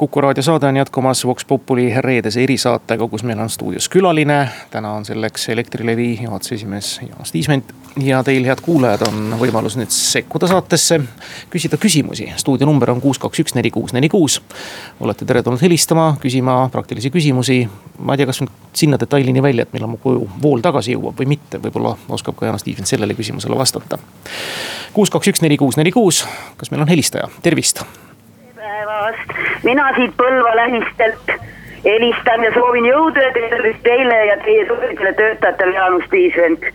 Kuku raadio saade on jätkumas Vox Populi reedese erisaatega, kus meil on stuudios külaline. täna on selleks Elektrilevi juhatuse esimees Jaan Stiisment ja teil, head kuulajad, on võimalus nüüd sekkuda saatesse, küsida küsimusi. stuudio number on kuus, kaks, üks, neli, kuus, neli, kuus. olete teretulnud helistama, küsima praktilisi küsimusi. ma ei tea, kas sinna detailini välja, et millal mu koju vool tagasi jõuab või mitte, võib-olla oskab ka Jaan Stiifen sellele küsimusele vastata. kuus, kaks, üks, neli, kuus, neli, kuus, kas meil on helistaja, tervist päevast, mina siit Põlva lähistelt helistan ja soovin jõudu ja tervist teile ja teie tublidele töötajatele, Jaanus Tiisvend.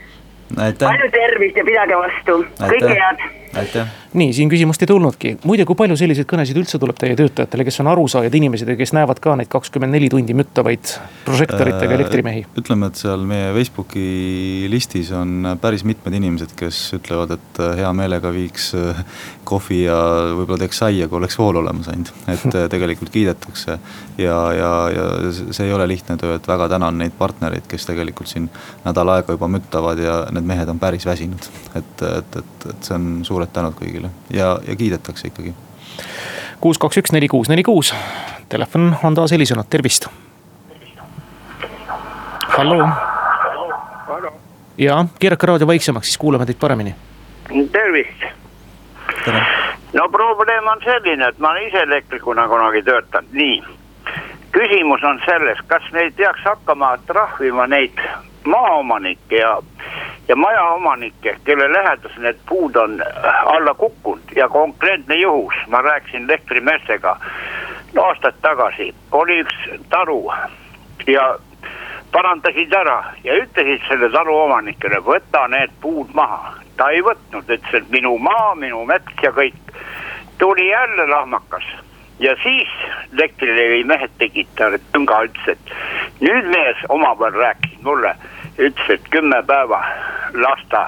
palju tervist ja pidage vastu, kõike head. aitäh nii, siin küsimust ei tulnudki. muide, kui palju selliseid kõnesid üldse tuleb teie töötajatele, kes on arusaajad inimesed ja kes näevad ka neid kakskümmend neli tundi müttavaid prožektoritega äh, elektrimehi? ütleme, et seal meie Facebooki listis on päris mitmed inimesed, kes ütlevad, et äh, hea meelega viiks äh, kohvi ja võib-olla teeks saia, kui oleks vool olemas ainult. et tegelikult kiidetakse ja, ja, ja see ei ole lihtne töö, et väga tänan neid partnereid, kes tegelikult siin nädal aega juba müttavad ja need mehed on päris väsinud. et, et, et, et see on suured tänud kõigile kõigile ja, ja kiidetakse ikkagi. kuus, kaks, üks, neli, kuus, neli, kuus. Telefon on taas helisenud, tervist. hallo. ja, keerake raadio vaiksemaks, siis kuuleme teid paremini. tervist. no probleem on selline, et ma olen ise elektrikuna kunagi töötanud, nii. küsimus on selles, kas me ei peaks hakkama trahvima neid maaomanikke ja ja majaomanikke, kelle lähedus need puud on alla kukkunud ja konkreetne juhus, ma rääkisin elektrimeestega no aastaid tagasi, oli üks taru ja parandasid ära ja ütlesid selle taru omanikele, võta need puud maha. ta ei võtnud, ütles, et minu maa, minu mets ja kõik. tuli jälle lahmakas ja siis Elektrilevi mehed tegid talle tünga, ütles, et nüüd mees omavahel rääkis mulle ütles, et kümme päeva las ta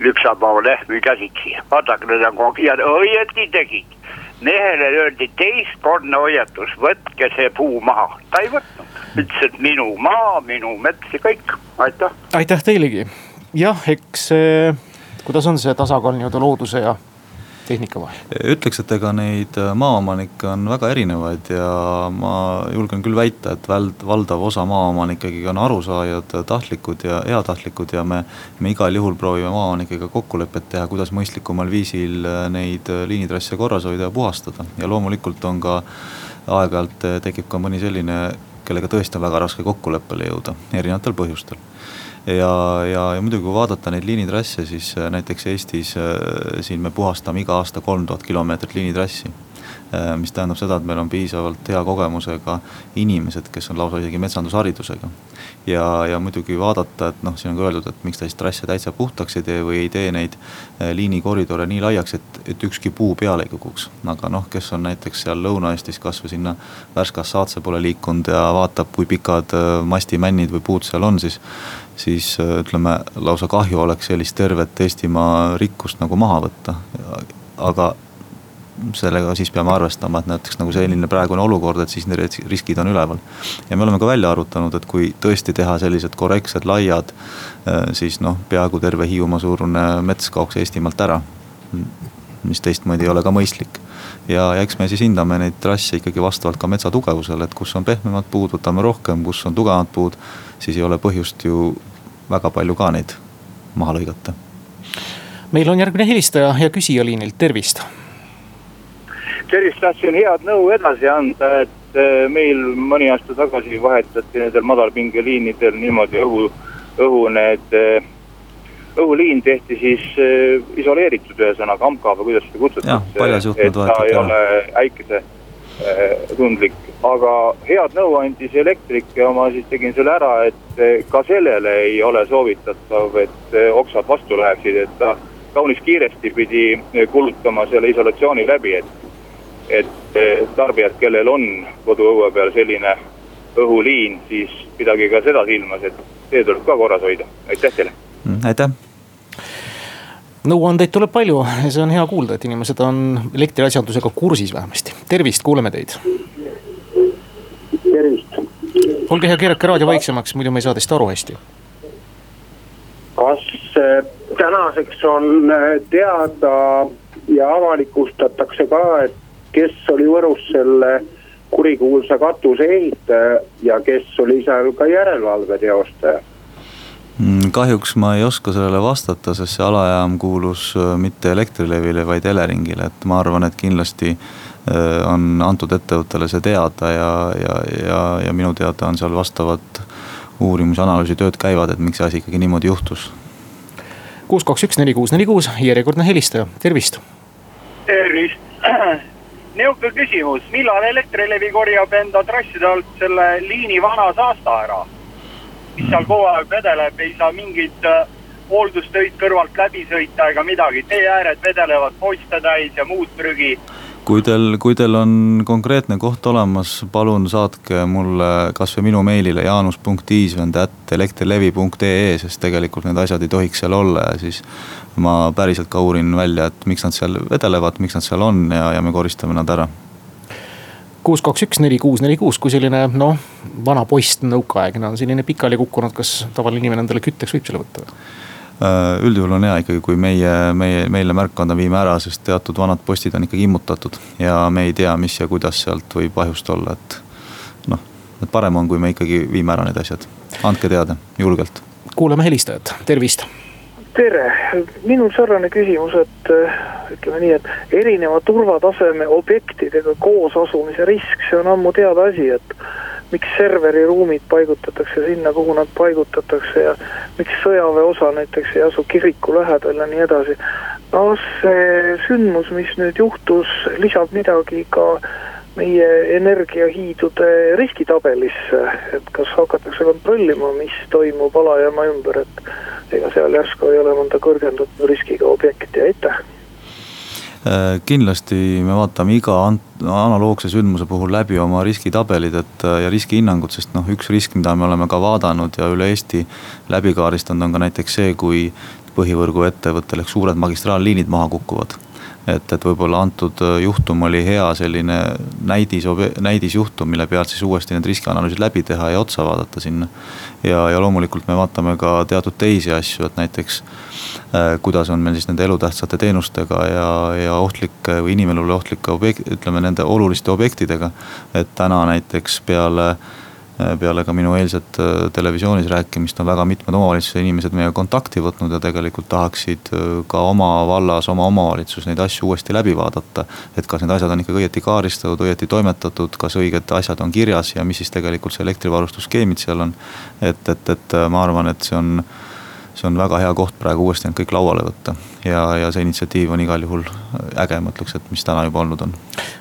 lüpsab oma lehmi käsitsi. vaadake, need on kogu ja õieti tegid. mehele öeldi teistkordne hoiatus, võtke see puu maha, ta ei võtnud. ütles, et minu maa, minu mets ja kõik, aitäh. aitäh teilegi, jah, eks kuidas on see tasakaal nii-öelda looduse ja tehnika vahel? ütleks, et ega neid äh, maaomanikke on väga erinevaid ja ma julgen küll väita, et väld, valdav osa maaomanikke ikkagi on arusaajad, tahtlikud ja heatahtlikud ja me. me igal juhul proovime maaomanikega kokkulepet teha, kuidas mõistlikumal viisil äh, neid äh, liinitrasse korras hoida ja puhastada ja loomulikult on ka aeg-ajalt tekib ka mõni selline, kellega tõesti on väga raske kokkuleppele jõuda, erinevatel põhjustel ja, ja, ja muidugi, kui vaadata neid liinitrasse, siis äh, näiteks Eestis äh, siin me puhastame iga aasta kolm tuhat kilomeetrit liinitrassi mis tähendab seda, et meil on piisavalt hea kogemusega inimesed, kes on lausa isegi metsandusharidusega. ja, ja muidugi vaadata, et noh, siin on ka öeldud, et miks ta siis trasse täitsa puhtaks ei tee või ei tee neid liinikoridore nii laiaks, et, et ükski puu peale ei kukuks. aga noh, kes on näiteks seal Lõuna-Eestis kasvõi sinna Värskast Saatse poole liikunud ja vaatab, kui pikad mastimännid või puud seal on, siis siis äh, ütleme, lausa kahju oleks sellist tervet Eestimaa rikkust nagu maha võtta. aga sellega siis peame arvestama, et näiteks nagu selline praegune olukord, et siis need riskid on üleval. ja me oleme ka välja arvutanud, et kui tõesti teha sellised korrektsed laiad, äh, siis noh, peaaegu terve Hiiumaa suurune mets kaoks Eestimaalt ära. mis teistmoodi ei ole ka mõistlik ja, ja eks me siis hindame neid trasse ikkagi vastavalt ka metsa tugevusele, et kus on pehmemad puud, võtame rohkem, kus on tugevamad puud. siis ei ole põhjust ju väga palju ka neid maha lõigata. meil on järgmine helistaja ja küsija liinilt, tervist. Tervist, tahtsin head nõu edasi anda, et eh, meil mõni aasta tagasi vahetati nendel madalpingeliinidel niimoodi õhu, õhu need eh, õhuliin tehti siis äh, isoleeritud, ühesõnaga AMKA või kuidas seda kutsutakse. et ta ei ole äikese äh, tundlik, aga head nõu andis elektrik ja ma siis tegin selle ära, et äh, ka sellele ei ole soovitatav, et äh, oksad vastu läheksid, et ta kaunis kiiresti pidi kulutama selle isolatsiooni läbi, et. Et tarbijad, kellel on koduõue peal selline õhuliin, siis pidage ka seda silmas, et see tuleb ka korras hoida, aitäh teile Mm, aitäh nõuandeid tuleb palju ja see on hea kuulda, et inimesed on elektriasjandusega kursis vähemasti. tervist, kuuleme teid. tervist, olge hea, keerake raadio vaiksemaks, muidu me ei saa teist aru hästi. kas äh, tänaseks on äh, teada ja avalikustatakse ka, et kes oli Võrus selle kurikuulsa katuse ehitaja ja kes oli seal ka järelevalve teostaja? Mm, kahjuks ma ei oska sellele vastata, sest see alajaam kuulus äh, mitte Elektrilevile, vaid Eleringile, et ma arvan, et kindlasti äh, on antud ettevõttele see teada ja, ja, ja, ja minu teada on seal vastavad uurimus, analüüsitööd käivad, et miks see asi ikkagi niimoodi juhtus. kuus, kaks, üks, neli, kuus, neli, kuus, järjekordne helistaja, tervist. tervist niisugune küsimus, millal Elektrilevi korjab enda trasside alt selle liini vana saasta ära? mis seal kogu aeg vedeleb, ei saa mingit äh, hooldustöid kõrvalt läbi sõita ega midagi, teeääred vedelevad poiste täis ja muud prügi kui teil, kui teil on konkreetne koht olemas, palun saatke mulle kasvõi minu meilile jaanus.iisvend.elektrilevi.ee, sest tegelikult need asjad ei tohiks seal olla ja siis ma päriselt ka uurin välja, et miks nad seal vedelevad, miks nad seal on ja, ja me koristame nad ära kuus, kaks, üks, neli, kuus, neli, kuus, kui selline noh, vana post nõukaaegne on selline pikali kukkunud, kas tavaline inimene endale kütteks võib selle võtta? Äh, üldjuhul on hea ikkagi, kui meie, meie, meile märkkonda viime ära, sest teatud vanad postid on ikkagi immutatud ja me ei tea, mis ja kuidas sealt võib kahjust olla, et noh, et parem on, kui me ikkagi viime ära need asjad, andke teada, julgelt. kuulame helistajat, tervist! Tere, minul sarnane küsimus, et äh, ütleme nii, et erineva turvataseme objektidega koos asumise risk, see on ammu teada asi, et miks serveriruumid paigutatakse sinna, kuhu nad paigutatakse ja miks sõjaväeosa näiteks ei asu kiriku lähedal ja nii edasi. kas see sündmus, mis nüüd juhtus, lisab midagi ka meie energiahiidude riskitabelisse, et kas hakatakse kontrollima, mis toimub alajaama ümber, et ega seal järsku ei ole mõnda kõrgendatud riskiga objekti, aitäh! äh, kindlasti me vaatame iga analoogse sündmuse puhul läbi oma riskitabelid, et äh, ja riskihinnangud, sest noh, üks risk, mida me oleme ka vaadanud ja üle Eesti läbi kaardistanud, on ka näiteks see, kui põhivõrguettevõttel ehk suured magistraalliinid maha kukuvad et, et võib-olla antud äh, juhtum oli hea selline näidis, näidisjuhtum, mille pealt siis uuesti need riskianalüüsid läbi teha ja otsa vaadata sinna. ja, ja loomulikult me vaatame ka teatud teisi asju, et näiteks äh, kuidas on meil siis nende elutähtsate teenustega ja, ja ohtlike või inimelule ohtlike objekt-, ütleme nende oluliste objektidega. et täna näiteks peale äh, peale ka minu eilset äh, televisioonis rääkimist on väga mitmed omavalitsuse inimesed meiega kontakti võtnud ja tegelikult tahaksid äh, ka oma vallas, oma omavalitsuses neid asju uuesti läbi vaadata. et kas need asjad on ikkagi õieti kaaristatud, õieti toimetatud, kas õiged asjad on kirjas ja mis siis tegelikult see elektrivarustusskeemid seal on. et, et, et ma arvan, et see on see on väga hea koht praegu uuesti need kõik lauale võtta. ja, ja see initsiatiiv on igal juhul äge, ma ütleks, et mis täna juba olnud on.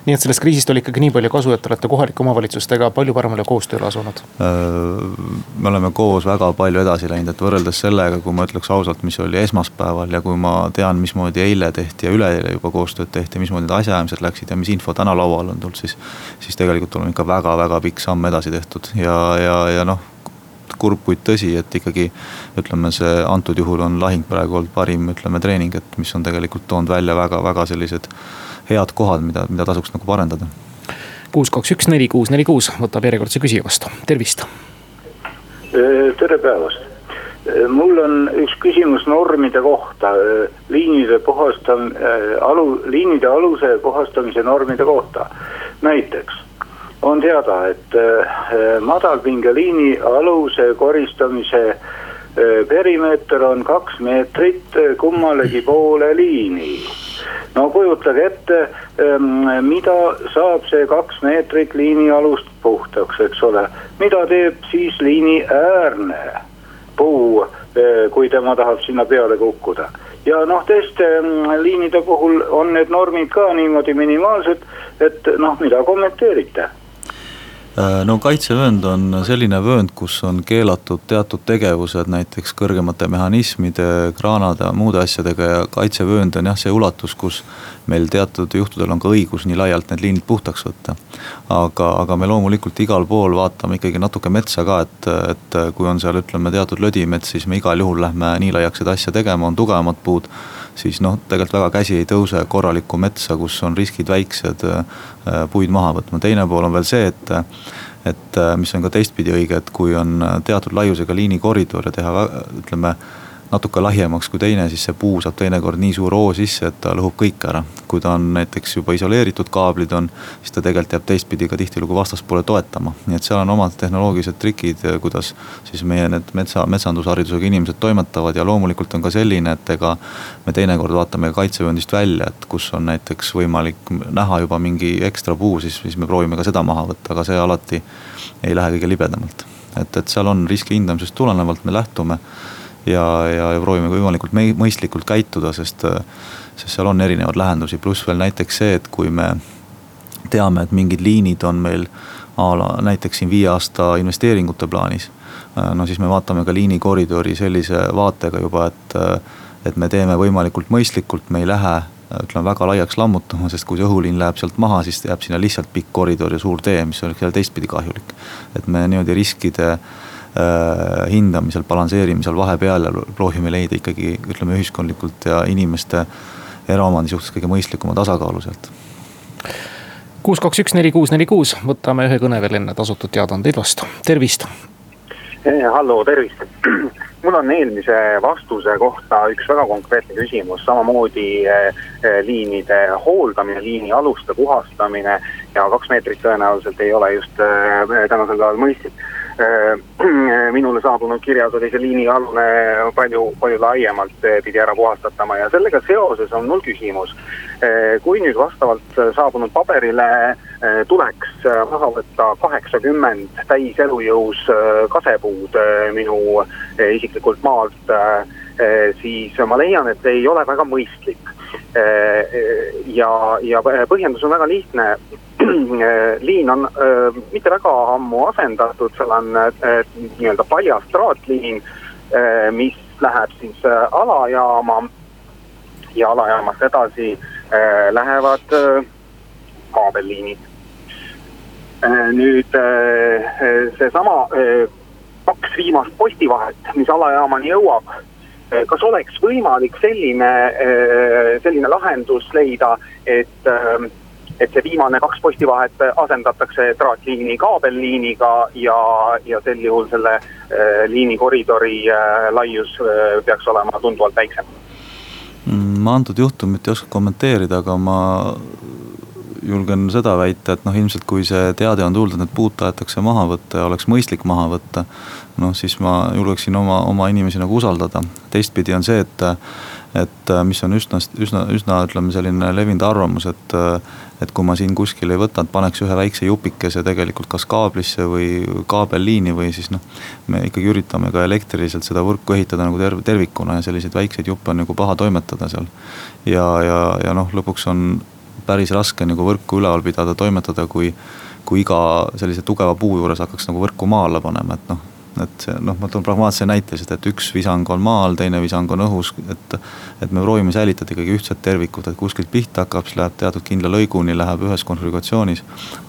nii et sellest kriisist oli ikkagi nii palju kasu, et te olete kohalike omavalitsustega palju paremale koostööle asunud? me oleme koos väga palju edasi läinud, et võrreldes sellega, kui ma ütleks ausalt, mis oli esmaspäeval ja kui ma tean, mismoodi eile tehti ja üleeile juba koostööd tehti, mismoodi need asjaajamised läksid ja mis info täna laual on tulnud, siis. siis tegelikult oleme ikka väga-väga pikk samm edasi tehtud ja, ja, ja noh kurb, kuid tõsi, et ikkagi ütleme, see antud juhul on lahing praegu olnud parim, ütleme treening, et mis on tegelikult toonud välja väga-väga sellised head kohad, mida, mida tasuks nagu parendada. kuus, kaks, üks, neli, kuus, neli, kuus võtab järjekordse küsija vastu, tervist. tere päevast mul on üks küsimus normide kohta, liinide puhastam-, alu, liinide aluse puhastamise normide kohta. näiteks on teada, et äh, madalpingeliini aluse koristamise äh, perimeeter on kaks meetrit kummalegi poole liini. no kujutage ette, ähm, mida saab see kaks meetrit liini alust puhtaks, eks ole, mida teeb siis liini äärne puu, äh, kui tema tahab sinna peale kukkuda? Ja noh, teiste ähm, liinide puhul on need normid ka niimoodi minimaalsed, et noh, mida kommenteerite no kaitsevöönd on selline vöönd, kus on keelatud teatud tegevused, näiteks kõrgemate mehhanismide, kraanade, muude asjadega ja kaitsevöönd on jah, see ulatus, kus meil teatud juhtudel on ka õigus nii laialt need liinid puhtaks võtta. aga, aga me loomulikult igal pool vaatame ikkagi natuke metsa ka, et, et kui on seal ütleme teatud lödimets, siis me igal juhul lähme nii laiaks seda asja tegema, on tugevamad puud siis noh, tegelikult väga käsi ei tõuse korralikku metsa, kus on riskid väiksed, äh, puid maha võtma, teine pool on veel see, et et mis on ka teistpidi õige, et kui on teatud laiusega liinikoridor ja teha ütleme natuke lahjemaks kui teine, siis see puu saab teinekord nii suur hoo sisse, et ta lõhub kõik ära. kui ta on näiteks juba isoleeritud kaablid on, siis ta tegelikult jääb teistpidi ka tihtilugu vastaspoole toetama. nii et seal on omad tehnoloogilised trikid, kuidas siis meie need metsa, metsandusharidusega inimesed toimetavad ja loomulikult on ka selline, et ega. me teinekord vaatame kaitsevööndist välja, et kus on näiteks võimalik näha juba mingi ekstra puu, siis, siis me proovime ka seda maha võtta, aga see alati ei lähe kõige libedamalt. et, et seal on riski hindamisest tulenevalt me lähtume ja, ja, ja proovime võimalikult mõistlikult käituda, sest, sest seal on erinevaid lahendusi, pluss veel näiteks see, et kui me teame, et mingid liinid on meil a la näiteks siin viie aasta investeeringute plaanis. no siis me vaatame ka liinikoridori sellise vaatega juba, et, et me teeme võimalikult mõistlikult, me ei lähe ütleme väga laiaks lammutama, sest kui see õhuliin läheb sealt maha, siis jääb sinna lihtsalt pikk koridor ja suur tee, mis oleks jälle teistpidi kahjulik. et me niimoodi riskide äh, Äh, hindamisel, balansseerimisel vahepeal ja proovime leida ikkagi ütleme ühiskondlikult ja inimeste eraomandi suhtes kõige mõistlikuma tasakaalu sealt. kuus, kaks, üks, neli, kuus, neli, kuus, võtame ühe kõne veel enne tasutud teadaandeid vastu, tervist. Eh, hallo, tervist. mul on eelmise vastuse kohta üks väga konkreetne küsimus, samamoodi eh, eh, liinide hooldamine, liini aluste puhastamine ja kaks meetrit tõenäoliselt ei ole just tänasel päeval mõistlik Äh, minule saabunud kirjas oli see liinialune palju, palju laiemalt äh, pidi ära puhastatama ja sellega seoses on mul küsimus. Äh, kui nüüd vastavalt saabunud paberile tuleks maha võtta kaheksakümmend täis elujõus kasepuud minu isiklikult maalt, siis ma leian, et ei ole väga mõistlik. ja, ja põhjendus on väga lihtne liin on öö, mitte väga ammu asendatud, seal on nii-öelda paljas traatliin, mis läheb siis alajaama ja alajaamast edasi öö, lähevad öö, kaabelliinid. nüüd seesama kaks viimast postivahet, mis alajaamani jõuab kas oleks võimalik selline, selline lahendus leida, et et see viimane kaks postivahet asendatakse traatliini kaabelliiniga ja, ja sel juhul selle äh, liinikoridori äh, laius äh, peaks olema tunduvalt väiksem. Mm, ma antud juhtumit ei oska kommenteerida, aga ma julgen seda väita, et noh, ilmselt kui see teade on tulnud, et need puud tahetakse maha võtta ja oleks mõistlik maha võtta. noh, siis ma julgeksin oma, oma inimesi nagu usaldada, teistpidi on see, et et mis on üsna, üsna, üsna ütleme selline levinud arvamus, et et kui ma siin kuskil ei võta, et paneks ühe väikse jupikese tegelikult kas kaablisse või kaabelliini või siis noh. me ikkagi üritame ka elektriliselt seda võrku ehitada nagu terv-, tervikuna ja selliseid väikseid juppe on nagu paha toimetada seal. ja, ja, ja noh, lõpuks on päris raske nagu võrku üleval pidada, toimetada, kui kui iga sellise tugeva puu juures hakkaks nagu võrku maa alla panema, et noh, et noh, ma toon pragmaatse näite lihtsalt, et üks visang on maal, teine visang on õhus, et. et me proovime säilitada ikkagi ühtset tervikut, et kuskilt pihta hakkab, siis läheb teatud kindla lõiguni, läheb ühes konfiguratsioonis.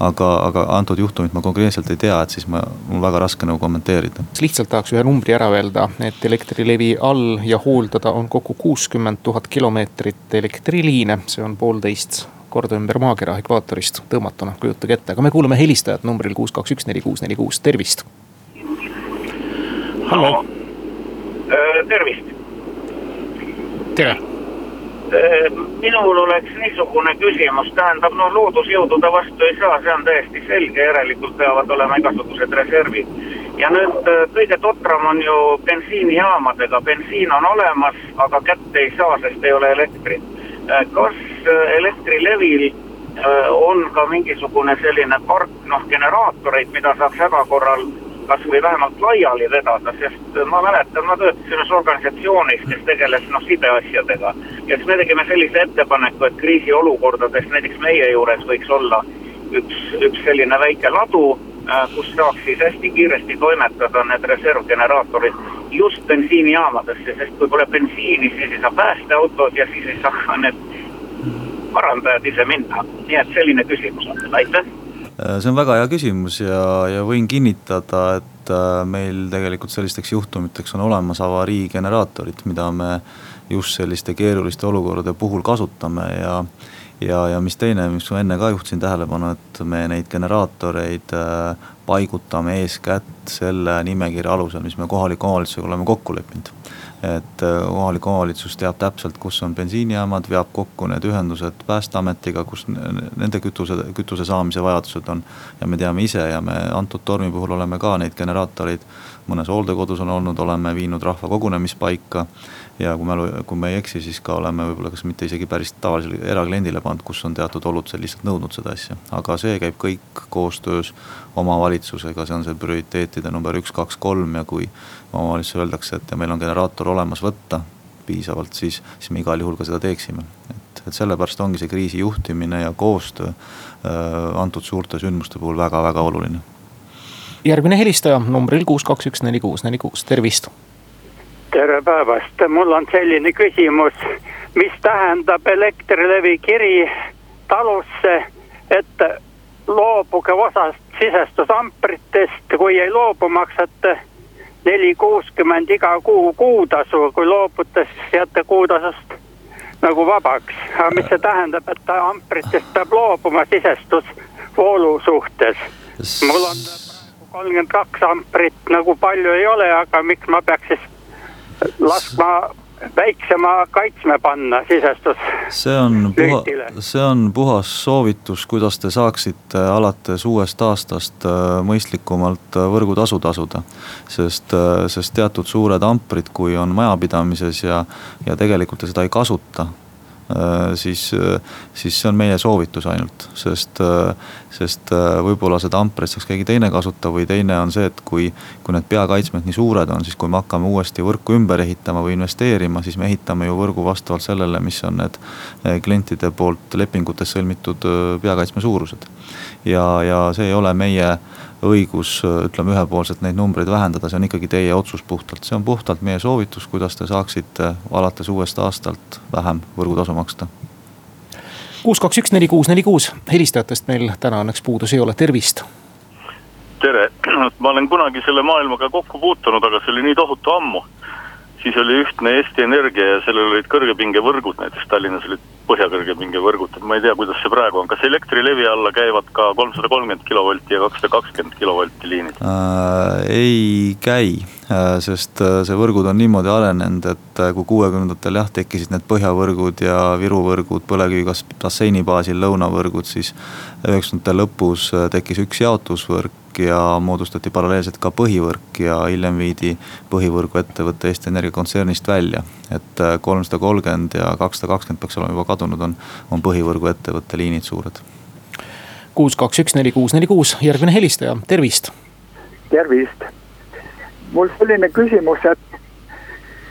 aga, aga antud juhtumit ma konkreetselt ei tea, et siis ma, mul väga raske nagu kommenteerida. lihtsalt tahaks ühe numbri ära öelda, et Elektrilevi all ja hooldada on kokku kuuskümmend tuhat kilomeetrit elektriliine, see on poolteist korda ümber maakera ekvaatorist tõmmatuna, kujutage ette, aga me kuulame helistajat numbril kuus, kaks, üks, neli, kuus, neli, kuus, tervist hallo. Äh, tervist. tere. Äh, minul oleks niisugune küsimus, tähendab noh, loodusjõudude vastu ei saa, see on täiesti selge, järelikult peavad olema igasugused reservid. ja nüüd äh, kõige totram on ju bensiinijaamadega, bensiin on olemas, aga kätte ei saa, sest ei ole elektrit. Kas Elektrilevil on ka mingisugune selline park noh, generaatoreid, mida saaks häda korral kasvõi vähemalt laiali vedada, sest ma mäletan, ma töötasin ühes organisatsioonis, kes tegeles noh sideasjadega. ja siis me tegime sellise ettepaneku, et kriisiolukordades näiteks meie juures võiks olla üks, üks selline väike ladu, äh, kus saaks siis hästi kiiresti toimetada need reservgeneraatorid just bensiinijaamadesse, sest kui pole bensiini, siis ei saa päästeautod ja siis ei saa need parandajad ise minna. nii et selline küsimus on, aitäh Äh, see on väga hea küsimus ja, ja võin kinnitada, et äh, meil tegelikult sellisteks juhtumiteks on olemas avariigeneraatorid, mida me just selliste keeruliste olukordade puhul kasutame ja. Ja, ja mis teine, mis ma enne ka juhtisin tähelepanu, et me neid generaatoreid äh, paigutame eeskätt selle nimekirja alusel, mis me kohaliku omavalitsusega oleme kokku leppinud et äh, kohalik omavalitsus teab täpselt, kus on bensiinijaamad, veab kokku need ühendused päästeametiga, kus nende kütuse, kütuse saamise vajadused on. ja me teame ise ja me antud tormi puhul oleme ka neid generaatoreid mõnes hooldekodus on olnud, oleme viinud rahva kogunemispaika. Ja kui mälu, kui ma ei eksi, siis ka oleme võib-olla kas mitte isegi päris tavalisele erakliendile pannud, kus on teatud olud lihtsalt nõudnud seda asja. aga see käib kõik koostöös omavalitsusega, see on see prioriteetide number üks, kaks, kolm ja kui omavalitsusele öeldakse, et meil on generaator olemas võtta piisavalt, siis, siis me igal juhul ka seda teeksime. et, et sellepärast ongi see kriisi juhtimine ja koostöö äh, antud suurte sündmuste puhul väga-väga oluline järgmine helistaja numbril kuus, kaks, üks, neli, kuus, neli, kuus, tervist. Tere päevast, mul on selline küsimus, mis tähendab Elektrilevi kiri talusse, et loobuge osast sisestusampritest, kui ei loobu, maksate neli kuuskümmend iga kuu kuutasu, kui loobute, siis jääte kuutasust nagu vabaks. aga mis see tähendab, et ampritest peab loobuma sisestusvoolu suhtes? mul on kolmkümmend kaks amprit nagu palju ei ole, aga miks ma peaks siis laskma väiksema kaitsme panna sisestus. see on puha, see on puhas soovitus, kuidas te saaksite alates uuest aastast äh, mõistlikumalt äh, võrgutasu tasuda. sest, äh, sest teatud suured amprid, kui on majapidamises ja, ja tegelikult te seda ei kasuta siis, äh, siis see on meie soovitus ainult, sest, äh, sest võib-olla seda amprit saaks keegi teine kasutada või teine on see, et kui, kui need peakaitsmed nii suured on, siis kui me hakkame uuesti võrku ümber ehitama või investeerima, siis me ehitame ju võrgu vastavalt sellele, mis on need klientide poolt lepingutes sõlmitud peakaitsme suurused. ja, ja see ei ole meie õigus, ütleme ühepoolselt neid numbreid vähendada, see on ikkagi teie otsus puhtalt, see on puhtalt meie soovitus, kuidas te saaksite alates uuest aastalt vähem võrgutasu maksta. kuus, kaks, üks, neli, kuus, neli, kuus, helistajatest meil täna õnneks puudus ei ole, tervist. tere, ma olen kunagi selle maailmaga kokku puutunud, aga see oli nii tohutu ammu siis oli ühtne Eesti Energia ja sellel olid kõrgepingevõrgud, näiteks Tallinnas olid põhjakõrgepingevõrgud, et ma ei tea, kuidas see praegu on, kas Elektrilevi alla käivad ka kolmsada kolmkümmend kilovolti ja kakssada kakskümmend kilovolti liinid äh,? ei käi äh,, sest äh, see võrgud on niimoodi arenenud, et äh, kui kuuekümnendatel jah, tekkisid need põhjavõrgud ja Viru võrgud põlevkivi basseini baasil lõunavõrgud, siis üheksakümnendate lõpus tekkis üks jaotusvõrk ja moodustati paralleelselt ka põhivõrk ja hiljem viidi põhivõrguettevõte Eesti Energia kontsernist välja. et äh, kolmsada kolmkümmend ja kakssada kakskümmend peaks olema juba kadunud, on, on põhivõrguettevõtte liinid suured. kuus, kaks, üks, neli, kuus, neli, kuus, järgmine helistaja, tervist. tervist, mul selline küsimus, et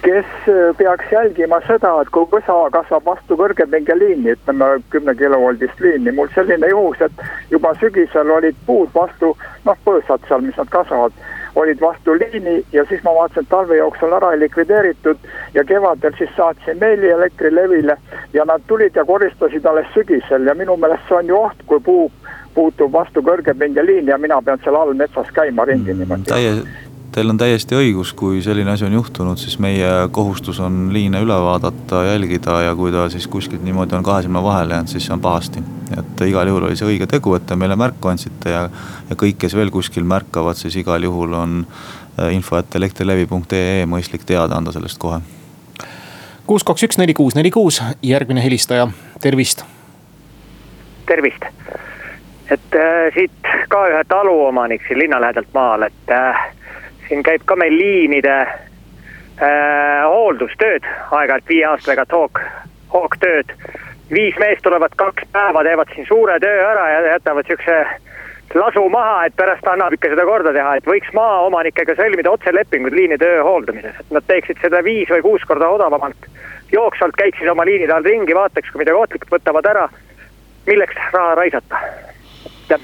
kes äh, peaks jälgima seda, et kui võsa kasvab vastu kõrgepingeliini, ütleme kümne kilovoldist liini, mul selline juhus, et juba sügisel olid puud vastu, noh, põõsad seal, mis nad kasvavad, olid vastu liini ja siis ma vaatasin, et talve jooksul ära ei likvideeritud ja kevadel siis saatsin meili Elektrilevile ja nad tulid ja koristasid alles sügisel ja minu meelest see on ju oht, kui puu puutub vastu kõrgepingeliini ja mina pean seal all metsas käima ringi mm, niimoodi Teil on täiesti õigus, kui selline asi on juhtunud, siis meie kohustus on liine üle vaadata, jälgida ja kui ta siis kuskilt niimoodi on kahe silma vahele jäänud, siis see on pahasti. et igal juhul oli see õige tegu, et te meile märku andsite ja, ja kõik, kes veel kuskil märkavad, siis igal juhul on äh, info, et elektrilevi.ee mõistlik teada anda sellest kohe. kuus, kaks, üks, neli, kuus, neli, kuus, järgmine helistaja, tervist. tervist, et äh, siit ka ühe taluomanik siin linna lähedalt maal, et äh, siin käib ka meil liinide äh, hooldustööd, aeg-ajalt viie aastaga hoog, hoogtööd. viis meest tulevad kaks päeva, teevad siin suure töö ära ja jätavad siukse lasu maha, et pärast annab ikka seda korda teha, et võiks maaomanikega sõlmida otselepingud liinitöö hooldamises, et nad teeksid seda viis või kuus korda odavamalt. jooksvalt käiksid oma liinide all ringi, vaataks, kui midagi ohtlikku võtavad ära. milleks raha raisata? Äh,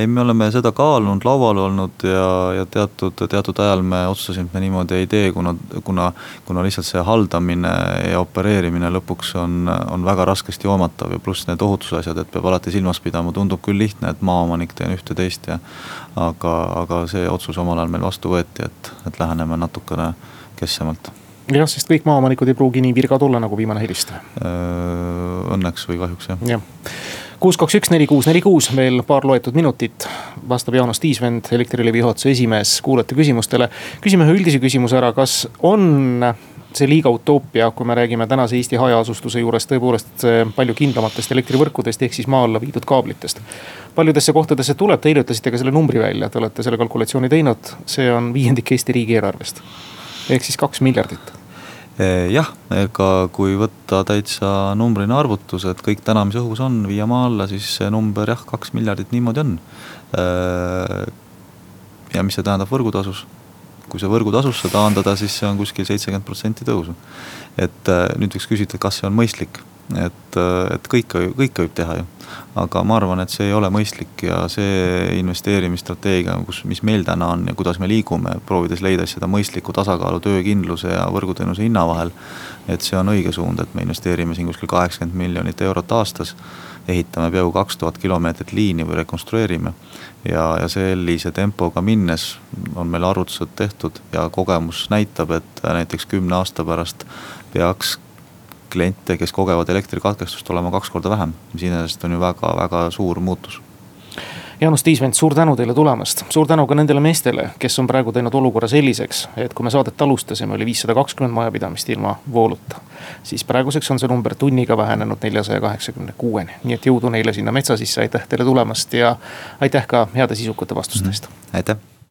ei, me oleme seda kaalunud, laual olnud ja, ja teatud, teatud ajal me otsustasime, et me niimoodi ei tee, kuna, kuna, kuna lihtsalt see haldamine ja opereerimine lõpuks on, on väga raskesti joomatav ja pluss need ohutusasjad, et peab alati silmas pidama, tundub küll lihtne, et maaomanik teen ühte-teist ja. aga, aga see otsus omal ajal meil vastu võeti, et, et läheneme natukene kesksemalt jah, sest kõik maaomanikud ei pruugi nii virgad olla nagu viimane helistaja. Äh, õnneks või kahjuks jah. jah kuus, kaks, üks, neli, kuus, neli, kuus, veel paar loetud minutit. vastab Jaanus Tiisvend, Elektrilevi juhatuse esimees, kuulate küsimustele. küsime ühe üldise küsimuse ära, kas on see liiga utoopia, kui me räägime tänase Eesti hajaasustuse juures tõepoolest palju kindlamatest elektrivõrkudest ehk siis maa alla viidud kaablitest. paljudesse kohtadesse tuleb, te eile ütlesite ka selle numbri välja, te olete selle kalkulatsiooni teinud, see on viiendik Eesti riigieelarvest. ehk siis kaks miljardit Eh, jah, ega kui võtta täitsa numbrina arvutus, et kõik täna, mis õhus on, viia maa alla, siis see number jah, kaks miljardit niimoodi on. Eh, ja mis see tähendab võrgutasus? kui see võrgutasusse taandada, siis see on kuskil seitsekümmend protsenti tõusu. et eh, nüüd võiks küsida, kas see on mõistlik et, et kõike, kõike võib teha ju. aga ma arvan, et see ei ole mõistlik ja see investeerimisstrateegia, kus, mis meil täna on ja kuidas me liigume, proovides leida seda mõistlikku tasakaalu töökindluse ja võrguteenuse hinna vahel. et see on õige suund, et me investeerime siin kuskil kaheksakümmend miljonit eurot aastas. ehitame peaaegu kaks tuhat kilomeetrit liini või rekonstrueerime. ja, ja sellise tempoga minnes on meil arvutused tehtud ja kogemus näitab, et näiteks kümne aasta pärast peaks kliente, kes kogevad elektrikatkestust, olema kaks korda vähem, mis iseenesest on ju väga-väga suur muutus. Jaanus Tiisvent, suur tänu teile tulemast, suur tänu ka nendele meestele, kes on praegu teinud olukorra selliseks, et kui me saadet alustasime, oli viissada kakskümmend majapidamist ilma vooluta. siis praeguseks on see number tunniga vähenenud neljasaja kaheksakümne kuueni, nii et jõudu neile sinna metsa sisse, aitäh teile tulemast ja aitäh ka heade sisukate vastuste eest mm. aitäh